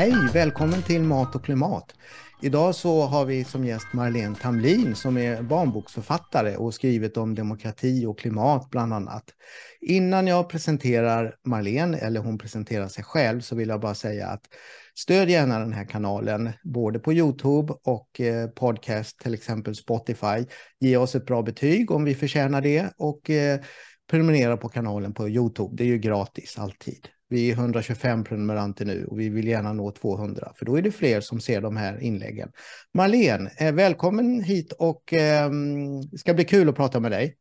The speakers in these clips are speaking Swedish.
Hej, välkommen till Mat och klimat. Idag så har vi som gäst Marlene Tamlin som är barnboksförfattare och skrivit om demokrati och klimat bland annat. Innan jag presenterar Marlene, eller hon presenterar sig själv, så vill jag bara säga att stöd gärna den här kanalen, både på Youtube och eh, podcast, till exempel Spotify. Ge oss ett bra betyg om vi förtjänar det och eh, prenumerera på kanalen på Youtube. Det är ju gratis alltid. Vi är 125 prenumeranter nu och vi vill gärna nå 200, för då är det fler som ser de här inläggen. Marlene, eh, välkommen hit och det ska bli kul att prata med dig.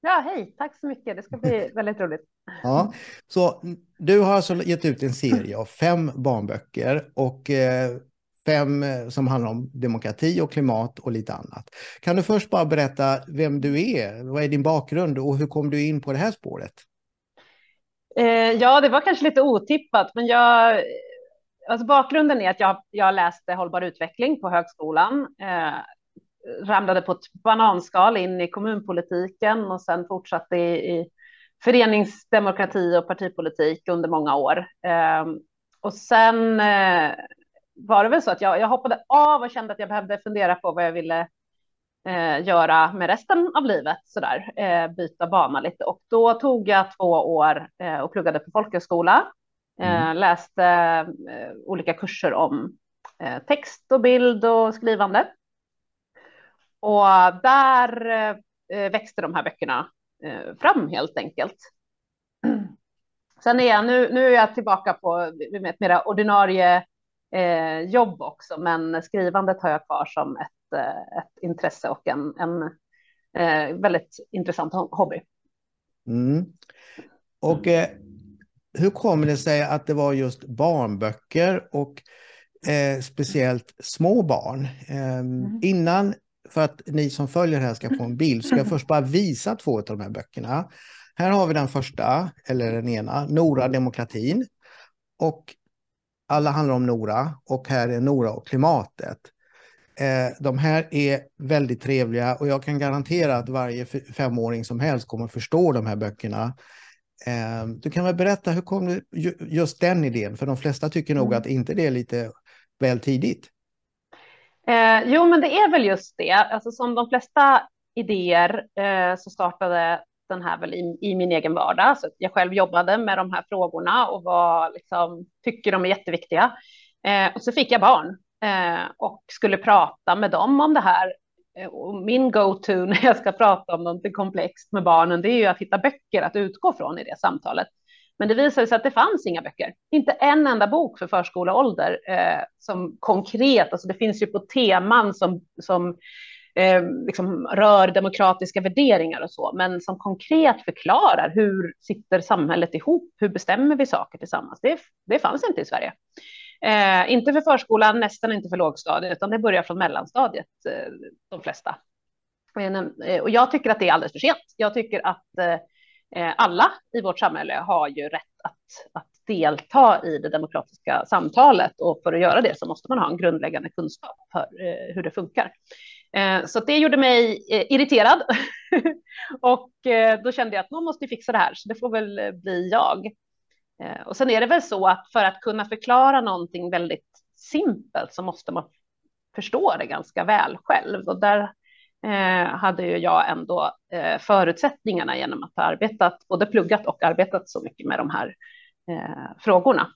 Ja, hej, tack så mycket. Det ska bli väldigt roligt. Ja, så du har alltså gett ut en serie av fem barnböcker och eh, fem eh, som handlar om demokrati och klimat och lite annat. Kan du först bara berätta vem du är? Vad är din bakgrund och hur kom du in på det här spåret? Eh, ja, det var kanske lite otippat, men jag, alltså bakgrunden är att jag, jag läste hållbar utveckling på högskolan, eh, ramlade på ett bananskal in i kommunpolitiken och sen fortsatte i, i föreningsdemokrati och partipolitik under många år. Eh, och sen eh, var det väl så att jag, jag hoppade av och kände att jag behövde fundera på vad jag ville eh, göra med resten av livet, sådär, eh, byta bana lite. Och då tog jag två år eh, och pluggade på folkhögskola, eh, mm. läste eh, olika kurser om eh, text och bild och skrivande. Och där växte de här böckerna fram helt enkelt. Sen är jag, nu, nu är jag tillbaka på ett mer ordinarie jobb också, men skrivandet har jag kvar som ett ett intresse och en, en eh, väldigt intressant hobby. Mm. Och eh, hur kommer det sig att det var just barnböcker och eh, speciellt små barn? Eh, mm. Innan, för att ni som följer här ska få en bild, ska jag först bara visa två av de här böckerna. Här har vi den första, eller den ena, Nora demokratin. Och alla handlar om Nora och här är Nora och klimatet. Eh, de här är väldigt trevliga och jag kan garantera att varje femåring som helst kommer förstå de här böckerna. Eh, du kan väl berätta, hur kom du just den idén? För de flesta tycker nog mm. att inte det är lite väl tidigt. Eh, jo, men det är väl just det. Alltså, som de flesta idéer eh, så startade den här väl i, i, min egen vardag. Så jag själv jobbade med de här frågorna och var, liksom, tycker de är jätteviktiga. Eh, och så fick jag barn Eh, och skulle prata med dem om det här. Eh, och min go-to när jag ska prata om någonting komplext med barnen, det är ju att hitta böcker att utgå från i det samtalet. Men det visade sig att det fanns inga böcker, inte en enda bok för förskoleålder eh, som konkret, alltså det finns ju på teman som, som eh, liksom rör demokratiska värderingar och så, men som konkret förklarar hur sitter samhället ihop, hur bestämmer vi saker tillsammans? Det, det fanns inte i Sverige. Eh, inte för förskolan, nästan inte för lågstadiet, utan det börjar från mellanstadiet, eh, de flesta. Eh, eh och jag tycker att det är alldeles för sent. Jag tycker att eh, eh, alla i vårt samhälle har ju rätt att, att delta i det demokratiska samtalet och för att göra det så måste man ha en grundläggande kunskap för eh, hur det funkar. Eh, så det gjorde mig irriterad och då kände jag att någon måste fixa det här, så det får väl bli jag. Eh, och sen är det väl så att för att kunna förklara någonting väldigt simpelt så måste man förstå det ganska väl själv. Och där eh, hade ju jag ändå eh, förutsättningarna genom att ha arbetat, både pluggat och arbetat så mycket med de här eh, frågorna.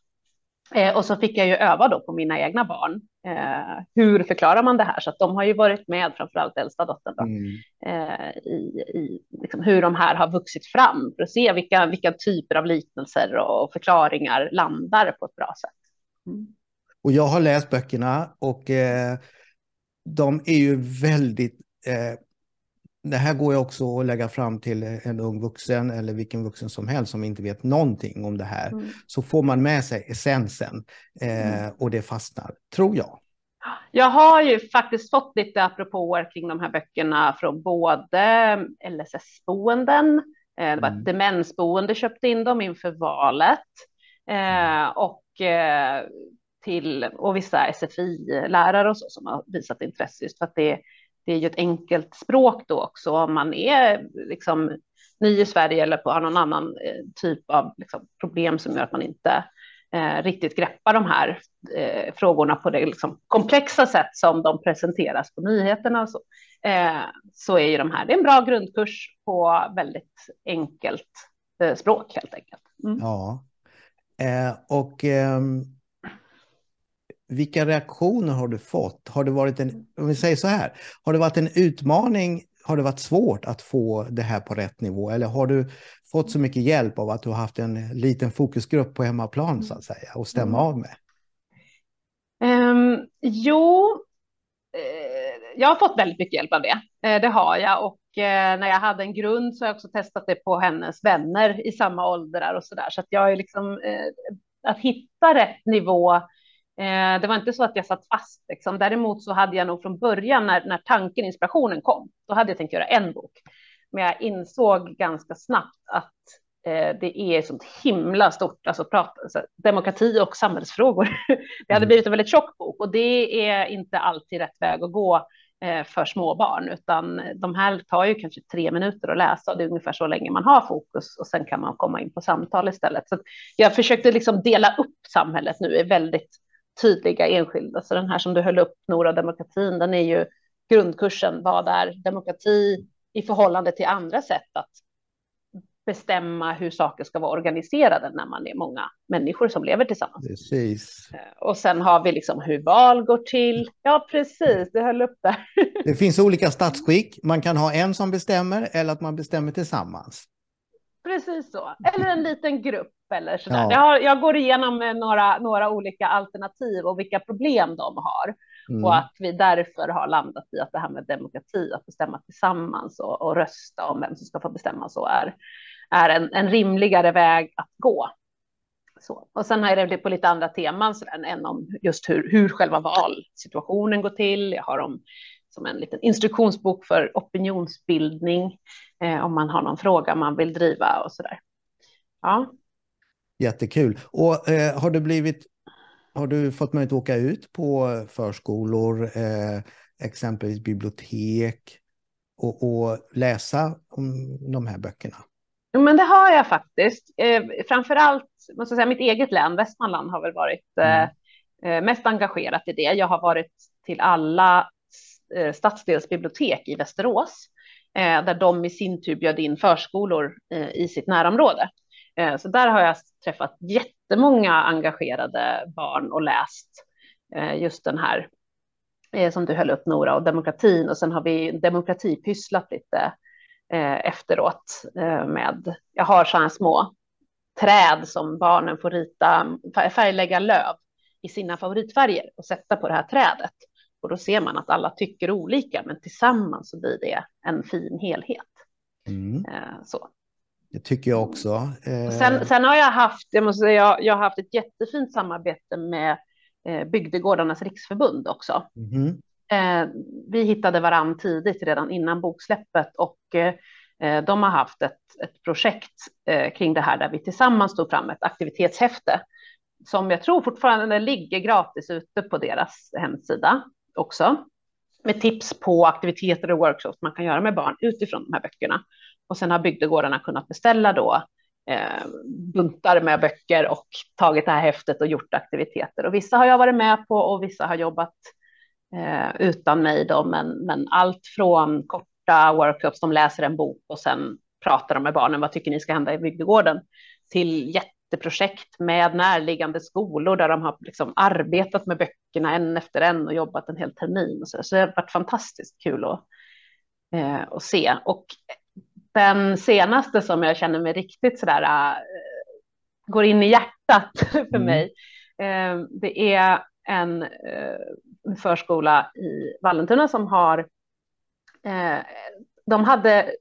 Eh, och så fick jag ju öva då på mina egna barn. Eh, hur förklarar man det här? Så att de har ju varit med, framförallt äldsta dottern, då, mm. eh, i, i liksom hur de här har vuxit fram för att se vilka, vilka typer av liknelser och förklaringar landar på ett bra sätt. Mm. Och jag har läst böckerna och eh, de är ju väldigt eh, det här går ju också att lägga fram till en ung vuxen eller vilken vuxen som helst som inte vet någonting om det här. Mm. Så får man med sig essensen eh, mm. och det fastnar, tror jag. Jag har ju faktiskt fått lite apropåer kring de här böckerna från både LSS-boenden, eh, det var ett mm. demensboende köpte in dem inför valet eh, och eh, till och vissa SFI-lärare och så som har visat intresse just för att det det är ju ett enkelt språk då också om man är liksom ny i Sverige eller på någon annan eh, typ av liksom, problem som gör att man inte eh, riktigt greppar de här eh, frågorna på det liksom, komplexa sätt som de presenteras på nyheterna och så, eh, så är ju de här, det är en bra grundkurs på väldigt enkelt eh, språk helt enkelt. Mm. Ja, eh, och ehm, vilka reaktioner har du fått? Har det varit en, om vi säger så här, har det varit en utmaning har det varit svårt att få det här på rätt nivå eller har du fått så mycket hjälp av att du har haft en liten fokusgrupp på hemmaplan så att säga och stämma av med? Um, jo, eh, jag har fått väldigt mycket hjälp av det. Eh, det har jag och eh, när jag hade en grund så har jag också testat det på hennes vänner i samma åldrar och så där. Så att jag är liksom att hitta rätt nivå Eh, det var inte så att jag satt fast. Liksom. Däremot så hade jag nog från början när, när tanken, inspirationen kom, då hade jag tänkt göra en bok. Men jag insåg ganska snabbt att eh, det är sånt himla stort, alltså, prat, alltså demokrati och samhällsfrågor. det hade mm. blivit en väldigt tjock bok och det är inte alltid rätt väg att gå eh, för små barn, utan de här tar ju kanske tre minuter att läsa och det är ungefär så länge man har fokus och sen kan man komma in på samtal istället. Så jag försökte liksom dela upp samhället nu i väldigt tydliga enskilda. Så den här som du höll upp, Nora demokratin, den är ju grundkursen. Vad är demokrati i förhållande till andra sätt att bestämma hur saker ska vara organiserade när man är många människor som lever tillsammans. Precis. Eh, och sen har vi liksom hur val går till. Ja, precis, det höll upp där. Det finns olika statsskick. Man kan ha en som bestämmer eller att man bestämmer tillsammans. Precis så. Eller en liten grupp eller sådär. Ja. Jag, har, jag går igenom några, några olika alternativ och vilka problem de har. Mm. Och att vi därför har landat i att det här med demokrati, att bestämma tillsammans och, och rösta om vem som ska få bestämma så är, är en, en rimligare väg att gå. Så. Och sen har jag det på lite andra teman än om just hur, hur själva valsituationen går till. Jag har om som en liten instruktionsbok för opinionsbildning eh, om man har någon fråga man vill driva och så där. Ja. Jättekul. Och eh, har du blivit, har du fått möjlighet att åka ut på förskolor, eh, exempelvis bibliotek och, och, läsa om de här böckerna? Men det har jag faktiskt. Eh, framför allt, måste jag säga, mitt eget län, Västmanland, har väl varit eh, mm. eh, mest engagerat i det. Jag har varit till alla eh, stadsdelsbibliotek i Västerås, där de i sin tur bjöd in förskolor i sitt närområde. Eh, så där har jag träffat jättemånga engagerade barn och läst eh, just den här eh, som du höll upp Nora och demokratin och sen har vi demokratipysslat lite efteråt med, jag har sådana små träd som barnen får rita, färglägga löv i sina favoritfärger och sätta på det här trädet. Och då ser man att alla tycker olika, men tillsammans så blir det en fin helhet. Mm. Så. Det tycker jag också. Eh... Sen, sen, har jag haft, jag måste säga, jag, jag har haft ett jättefint samarbete med eh, Bygdegårdarnas riksförbund också. Mm. Eh, vi hittade varann tidigt redan innan boksläppet och eh, de har haft ett, ett projekt eh, kring det här där vi tillsammans tog fram ett aktivitetshäfte som jag tror fortfarande ligger gratis ute på deras hemsida också med tips på aktiviteter och workshops man kan göra med barn utifrån de här böckerna. Och sen har bygdegårdarna kunnat beställa då eh, buntar med böcker och tagit det här häftet och gjort aktiviteter. Och vissa har jag varit med på och vissa har jobbat eh, utan mig då, men, men allt från korta workshops, de läser en bok och sen pratar de med barnen, vad tycker ni ska hända i bygdegården? Till jätteprojekt med närliggande skolor där de har liksom arbetat med böckerna en efter en och jobbat en hel termin. Och så, så det har varit fantastiskt kul att, eh, att se. Och den senaste som jag känner mig riktigt sådär, äh, går in i hjärtat för mm. mig, äh, det är en äh, förskola i Vallentuna som har, de hade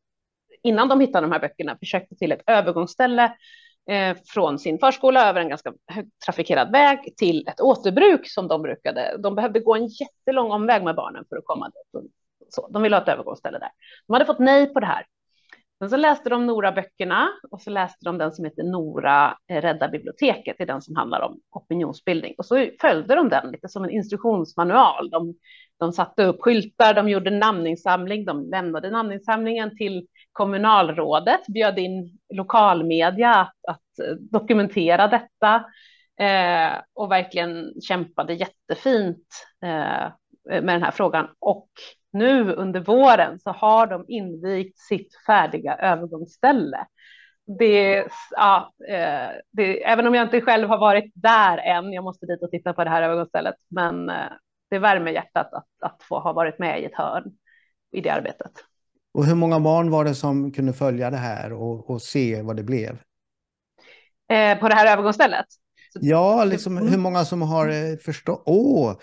innan de hittade de här böckerna försökte till ett övergångsställe från sin förskola över en ganska trafikerad väg till ett återbruk som de brukade. De behövde gå en jättelång omväg med barnen för att komma dit. Så, de ville ha ett övergångsställe där. De hade fått nej på det här Sen så läste de Nora-böckerna och så läste de den som heter Nora eh, rädda biblioteket, det är den som handlar om opinionsbildning. Och så följde de den lite som en instruktionsmanual. De, de satte upp skyltar, de gjorde namninsamling, de lämnade namninsamlingen till kommunalrådet, bjöd in lokalmedia att, att eh, dokumentera detta. eh, och verkligen kämpade jättefint eh, med den här frågan. Och nu under våren så har de invigt sitt färdiga övergångsställe. Det, ja, eh, det, även om jag inte själv har varit där än, jag måste dit och titta på det här övergångsstället, men eh, det värmer hjärtat att, att få ha varit med i ett hörn i det arbetet. Och hur många barn var det som kunde följa det här och, och se vad det blev? Eh, på det här övergångsstället? Ja, liksom hur många som har eh, förstått. Åh,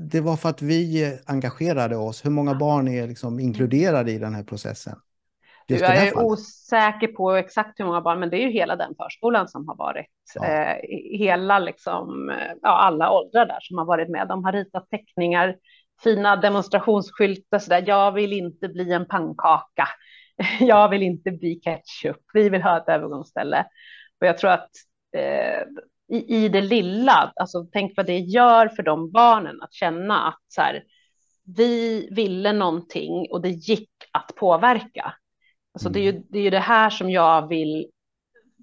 det var för att vi engagerade oss. Hur många barn är liksom inkluderade i den här processen? Just jag är osäker på exakt hur många barn, men det är ju hela den förskolan som har varit. Ja. Eh, hela, liksom, ja, alla åldrar där som har varit med. De har ritat teckningar, fina demonstrationsskyltar, så där. jag vill inte bli en pannkaka. Jag vill inte bli ketchup. Vi vill ha ett övergångsställe. Och jag tror att eh, i, i det lilla, alltså tänk vad det gör för de barnen att känna att så här, vi ville någonting och det gick att påverka. Alltså det, är ju, mm. det är ju det här som jag vill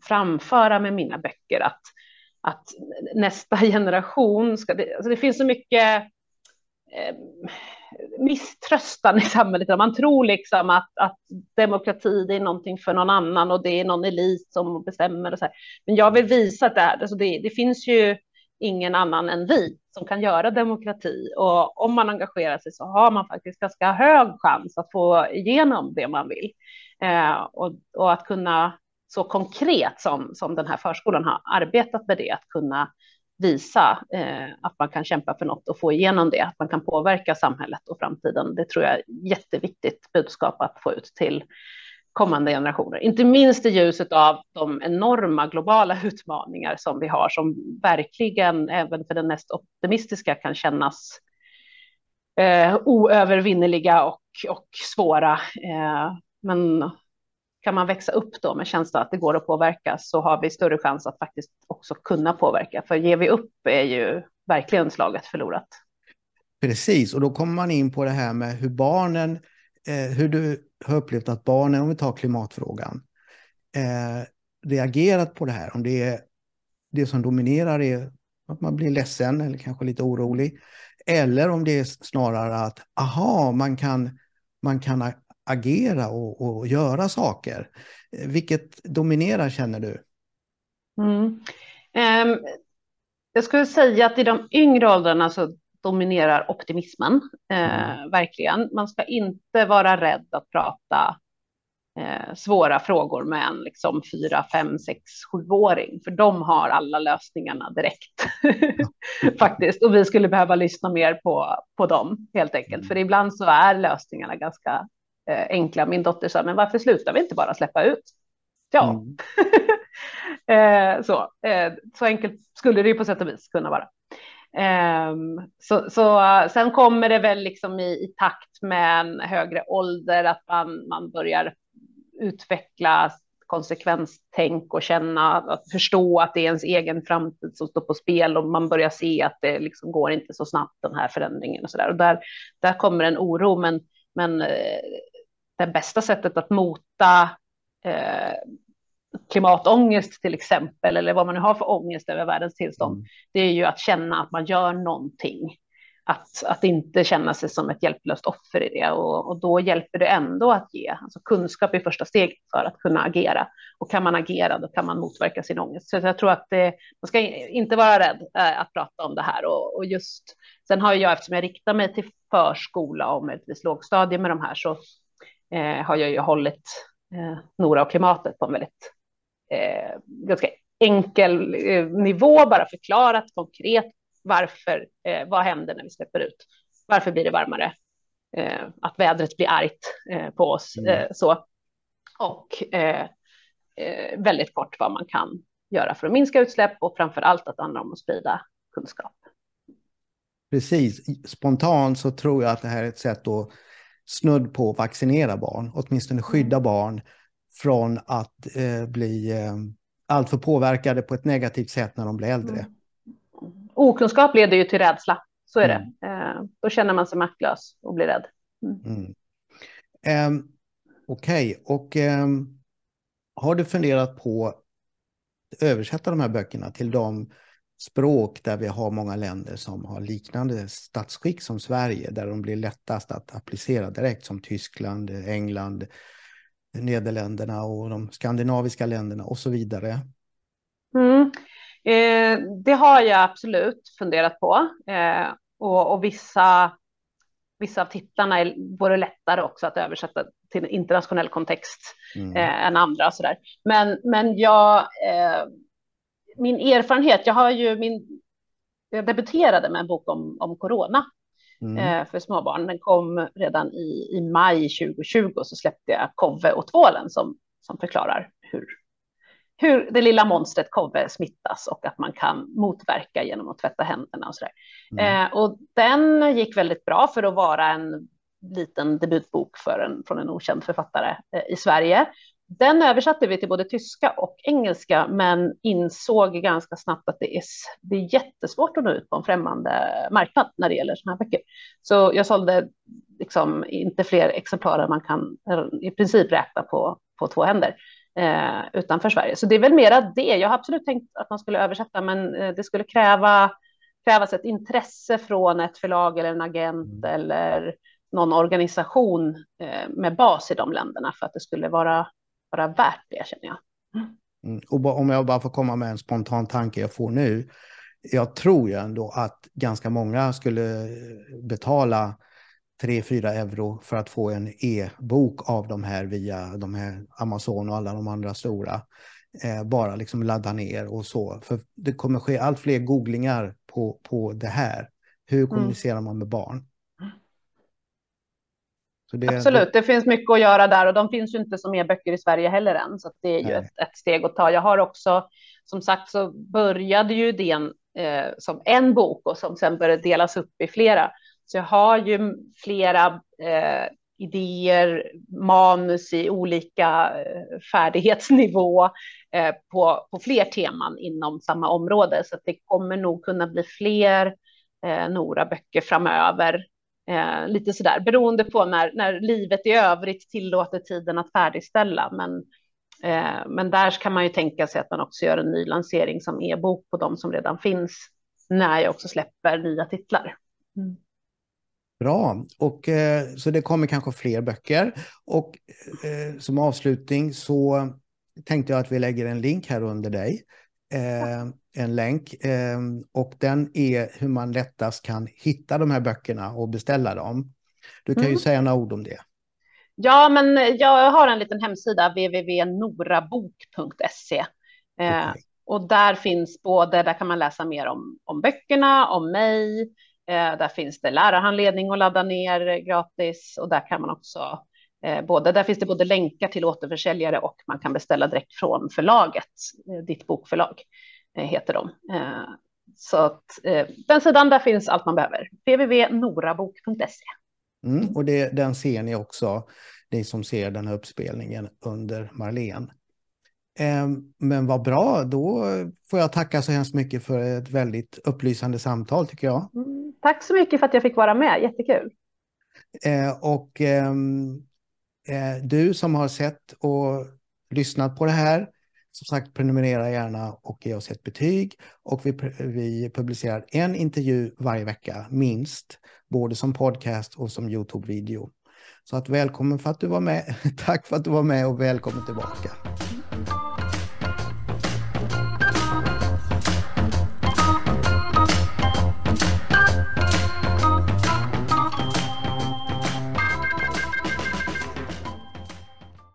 framföra med mina böcker, att, att nästa generation ska... Det, alltså det finns så mycket eh, misströstan i samhället. Man tror liksom att, att demokrati det är någonting för någon annan och det är någon elit som bestämmer. Och så här. Men jag vill visa att det, här, alltså det, det finns ju ingen annan än vi som kan göra demokrati. Och om man engagerar sig så har man faktiskt ganska hög chans att få igenom det man vill. Eh, och, och, att kunna så konkret som, som den här förskolan har arbetat med det, att kunna visa eh, att man kan kämpa för något och få igenom det, att man kan påverka samhället och framtiden. Det tror jag är jätteviktigt budskap att få ut till kommande generationer, inte minst i ljuset av de enorma globala utmaningar som vi har, som verkligen även för den mest optimistiska kan kännas eh, oövervinneliga och, och svåra. Eh, men kan man växa upp då med känslan att det går att påverka så har vi större chans att faktiskt också kunna påverka. För ger vi upp är ju verkligen slaget förlorat. Precis, och då kommer man in på det här med hur barnen, eh, hur du har upplevt att barnen, om vi tar klimatfrågan, eh, reagerat på det här. Om det är det som dominerar är att man blir ledsen eller kanske lite orolig. Eller om det är snarare att, aha, man kan, man kan agera och, och göra saker. Vilket dominerar känner du? Mm. Um, jag skulle säga att i de yngre åldrarna så dominerar optimismen, eh, mm. verkligen. Man ska inte vara rädd att prata eh, svåra frågor med en liksom, fyra, fem, sex, sjuåring, för de har alla lösningarna direkt. Faktiskt, och vi skulle behöva lyssna mer på, på dem helt enkelt, mm. för ibland så är lösningarna ganska eh, enkla. Min dotter sa, men varför slutar vi inte bara släppa ut? Ja, mm. eh, så, eh, så enkelt skulle det ju på sätt och vis kunna vara. Eh, så, så sen kommer det väl liksom i, i, takt med en högre ålder att man, man börjar utveckla konsekvenstänk och känna, att förstå att det är ens egen framtid som står på spel och man börjar se att det liksom går inte så snabbt den här förändringen och så där. Och där, där kommer en oro, men, men eh, det bästa sättet att mota eh, klimatångest till exempel, eller vad man nu har för ångest över världens tillstånd, mm. det är ju att känna att man gör någonting. Att, att inte känna sig som ett hjälplöst offer i det och, och då hjälper det ändå att ge. Alltså kunskap är första steget för att kunna agera och kan man agera då kan man motverka sin ångest. Så jag tror att det, man ska inte vara rädd äh, att prata om det här och, och just sen har jag eftersom jag riktar mig till förskola och möjligtvis lågstadie med de här så eh, har jag ju hållit eh, Nora och klimatet på en väldigt eh, ganska enkel eh, nivå, bara förklarat konkret varför, eh, vad händer när vi släpper ut? Varför blir det varmare? Eh, att vädret blir argt på oss. Mm. så. Och väldigt kort vad man kan göra för att minska utsläpp och framför allt att det handlar om att sprida kunskap. Precis, spontant så tror jag att det här är ett sätt att snudd på vaccinera barn, åtminstone mm. skydda barn från att eh, bli eh, alltför påverkade på ett negativt sätt när de blir äldre. Mm. Okunskap leder ju till rädsla, så är mm. det. Eh, då känner man sig maktlös och blir rädd. Mm. Um, Okej, okay. och um, har du funderat på att översätta de här böckerna till de språk där vi har många länder som har liknande statsskick som Sverige, där de blir lättast att applicera direkt som Tyskland, England, Nederländerna och de skandinaviska länderna och så vidare. Mm. Eh, det har jag absolut funderat på eh, och, och, vissa, vissa av titlarna är, vore lättare också att översätta till internationell kontext mm. eh, än andra. Och så där. Men, men jag, eh, min erfarenhet, jag har ju min, jag debuterade med en bok om, om corona mm. eh, för småbarn. Den kom redan i, i maj 2020 och så släppte jag Kove och tvålen som, som förklarar hur, hur det lilla monstret Kove smittas och att man kan motverka genom att tvätta händerna och så mm. eh, och den gick väldigt bra för att vara en liten debutbok för en, från en okänd författare eh, i Sverige. Den översatte vi till både tyska och engelska, men insåg ganska snabbt att det är, det är jättesvårt att nå ut på en främmande marknad när det gäller sådana här böcker. Så jag sålde liksom inte fler exemplar än man kan i princip räkna på, på två händer eh, utanför Sverige. Så det är väl mera det. Jag har absolut tänkt att man skulle översätta, men eh, det skulle kräva krävas ett intresse från ett förlag eller en agent mm. eller någon organisation eh, med bas i de länderna för att det skulle vara vara värt det, känner jag. Mm. Och om jag bara får komma med en spontan tanke jag får nu. Jag tror ju ändå att ganska många skulle betala 3-4 euro för att få en e-bok av de här via de här Amazon och alla de andra stora. Eh, bara liksom ladda ner och så. För det kommer ske allt fler googlingar på, på det här. Hur mm. kommunicerar mm. man med barn? Det, Absolut, det finns mycket att göra där och de finns ju inte som e-böcker i Sverige heller än, så det är ju ett, ett, steg att ta. Jag har också, som sagt, så började ju idén eh, som en bok och som sen började delas upp i flera. Så jag har ju flera eh, idéer, manus i olika eh, färdighetsnivå eh, på, på fler teman inom samma område, så det kommer nog kunna bli fler eh, Nora-böcker framöver Eh, lite sådär beroende på när, när livet i övrigt tillåter tiden att färdigställa. Men, eh, men där kan man ju tänka sig att man också gör en ny lansering som e-bok på de som redan finns när jag också släpper nya titlar. Mm. Bra, och eh, så det kommer kanske fler böcker. Och eh, som avslutning så tänkte jag att vi lägger en länk här under dig eh, en länk eh, och den är hur man lättast kan hitta de här böckerna och beställa dem. Du kan mm. ju säga några ord om det. Ja, men jag har en liten hemsida, www.norabok.se. Eh, okay. Och där finns både, där kan man läsa mer om, om böckerna, om mig, eh, där finns det lärarhandledning att ladda ner gratis och där kan man också både, där finns det både länkar till återförsäljare och man kan beställa direkt från förlaget. Eh, ditt bokförlag eh, heter de. Så att, den sidan, där finns allt man behöver. www.norabok.se. Mm, och det, den ser ni också, ni som ser den här uppspelningen under Marlene. Men vad bra, då får jag tacka så hemskt mycket för ett väldigt upplysande samtal tycker jag. Mm, tack så mycket för att jag fick vara med, jättekul. Och ehm, Eh, du som har sett och lyssnat på det här, som sagt prenumerera gärna och ge oss ett betyg. Och vi, vi publicerar en intervju varje vecka, minst, både som podcast och som YouTube-video. Så att välkommen för att du var med. Tack för att du var med och välkommen tillbaka.